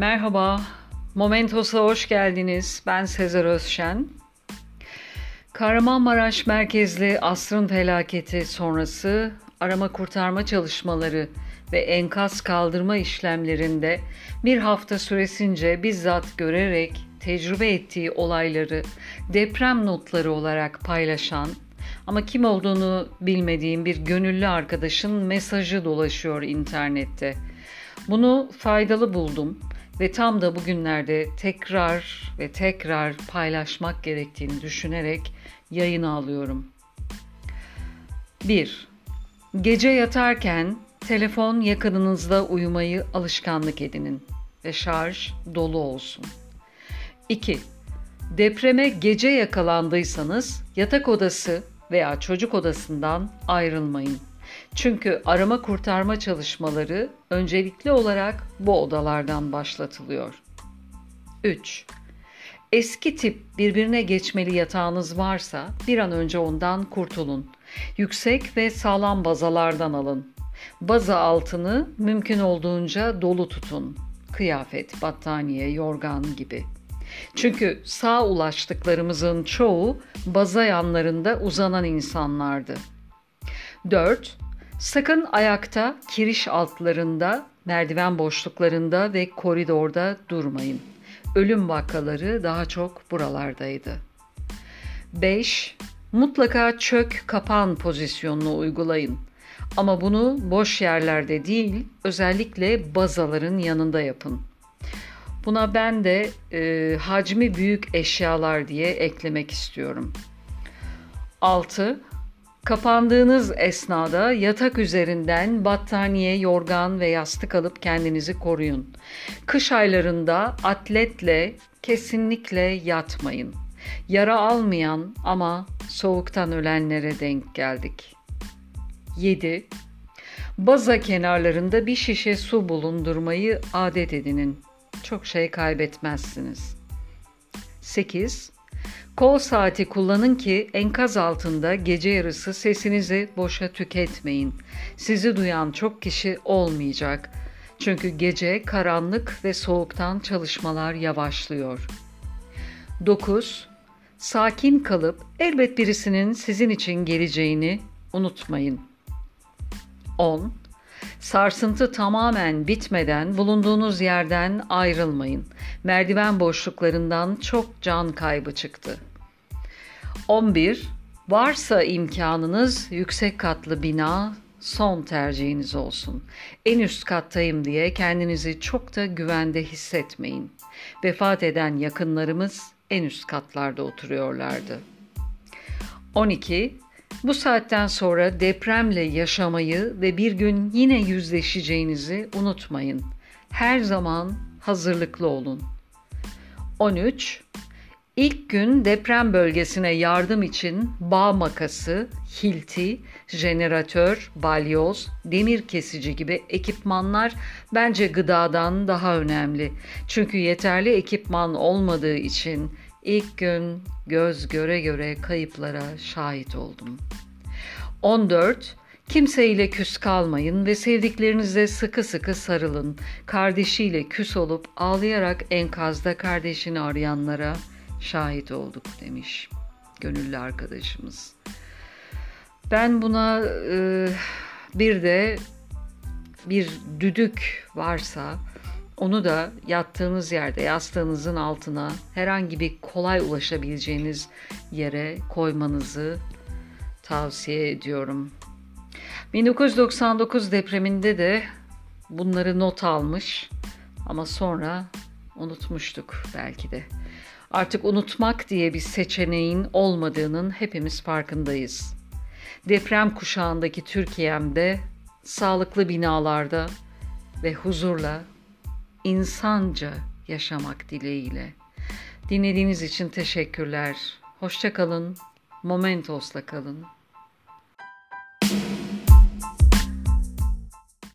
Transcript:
Merhaba, Momentos'a hoş geldiniz. Ben Sezer Özşen. Kahramanmaraş merkezli asrın felaketi sonrası arama kurtarma çalışmaları ve enkaz kaldırma işlemlerinde bir hafta süresince bizzat görerek tecrübe ettiği olayları deprem notları olarak paylaşan ama kim olduğunu bilmediğim bir gönüllü arkadaşın mesajı dolaşıyor internette. Bunu faydalı buldum ve tam da bugünlerde tekrar ve tekrar paylaşmak gerektiğini düşünerek yayına alıyorum. 1. Gece yatarken telefon yakınınızda uyumayı alışkanlık edinin ve şarj dolu olsun. 2. Depreme gece yakalandıysanız yatak odası veya çocuk odasından ayrılmayın. Çünkü arama kurtarma çalışmaları öncelikli olarak bu odalardan başlatılıyor. 3. Eski tip birbirine geçmeli yatağınız varsa bir an önce ondan kurtulun. Yüksek ve sağlam bazalardan alın. Baza altını mümkün olduğunca dolu tutun. Kıyafet, battaniye, yorgan gibi. Çünkü sağ ulaştıklarımızın çoğu baza yanlarında uzanan insanlardı. 4. Sakın ayakta, kiriş altlarında, merdiven boşluklarında ve koridorda durmayın. Ölüm vakaları daha çok buralardaydı. 5. Mutlaka çök kapan pozisyonunu uygulayın. Ama bunu boş yerlerde değil, özellikle bazaların yanında yapın. Buna ben de e, hacmi büyük eşyalar diye eklemek istiyorum. 6. Kapandığınız esnada yatak üzerinden battaniye, yorgan ve yastık alıp kendinizi koruyun. Kış aylarında atletle kesinlikle yatmayın. Yara almayan ama soğuktan ölenlere denk geldik. 7. Baza kenarlarında bir şişe su bulundurmayı adet edinin. Çok şey kaybetmezsiniz. 8. Kol saati kullanın ki enkaz altında gece yarısı sesinizi boşa tüketmeyin. Sizi duyan çok kişi olmayacak. Çünkü gece karanlık ve soğuktan çalışmalar yavaşlıyor. 9. Sakin kalıp elbet birisinin sizin için geleceğini unutmayın. 10. Sarsıntı tamamen bitmeden bulunduğunuz yerden ayrılmayın. Merdiven boşluklarından çok can kaybı çıktı. 11. Varsa imkanınız yüksek katlı bina son tercihiniz olsun. En üst kattayım diye kendinizi çok da güvende hissetmeyin. Vefat eden yakınlarımız en üst katlarda oturuyorlardı. 12. Bu saatten sonra depremle yaşamayı ve bir gün yine yüzleşeceğinizi unutmayın. Her zaman hazırlıklı olun. 13. İlk gün deprem bölgesine yardım için bağ makası, hilti, jeneratör, balyoz, demir kesici gibi ekipmanlar bence gıdadan daha önemli. Çünkü yeterli ekipman olmadığı için ilk gün göz göre göre kayıplara şahit oldum. 14. Kimseyle küs kalmayın ve sevdiklerinize sıkı sıkı sarılın. Kardeşiyle küs olup ağlayarak enkazda kardeşini arayanlara şahit olduk demiş gönüllü arkadaşımız. Ben buna e, bir de bir düdük varsa onu da yattığınız yerde yastığınızın altına herhangi bir kolay ulaşabileceğiniz yere koymanızı tavsiye ediyorum. 1999 depreminde de bunları not almış ama sonra unutmuştuk belki de. Artık unutmak diye bir seçeneğin olmadığının hepimiz farkındayız. Deprem kuşağındaki Türkiye'mde sağlıklı binalarda ve huzurla insanca yaşamak dileğiyle. Dinlediğiniz için teşekkürler. Hoşça kalın. Momentos'la kalın.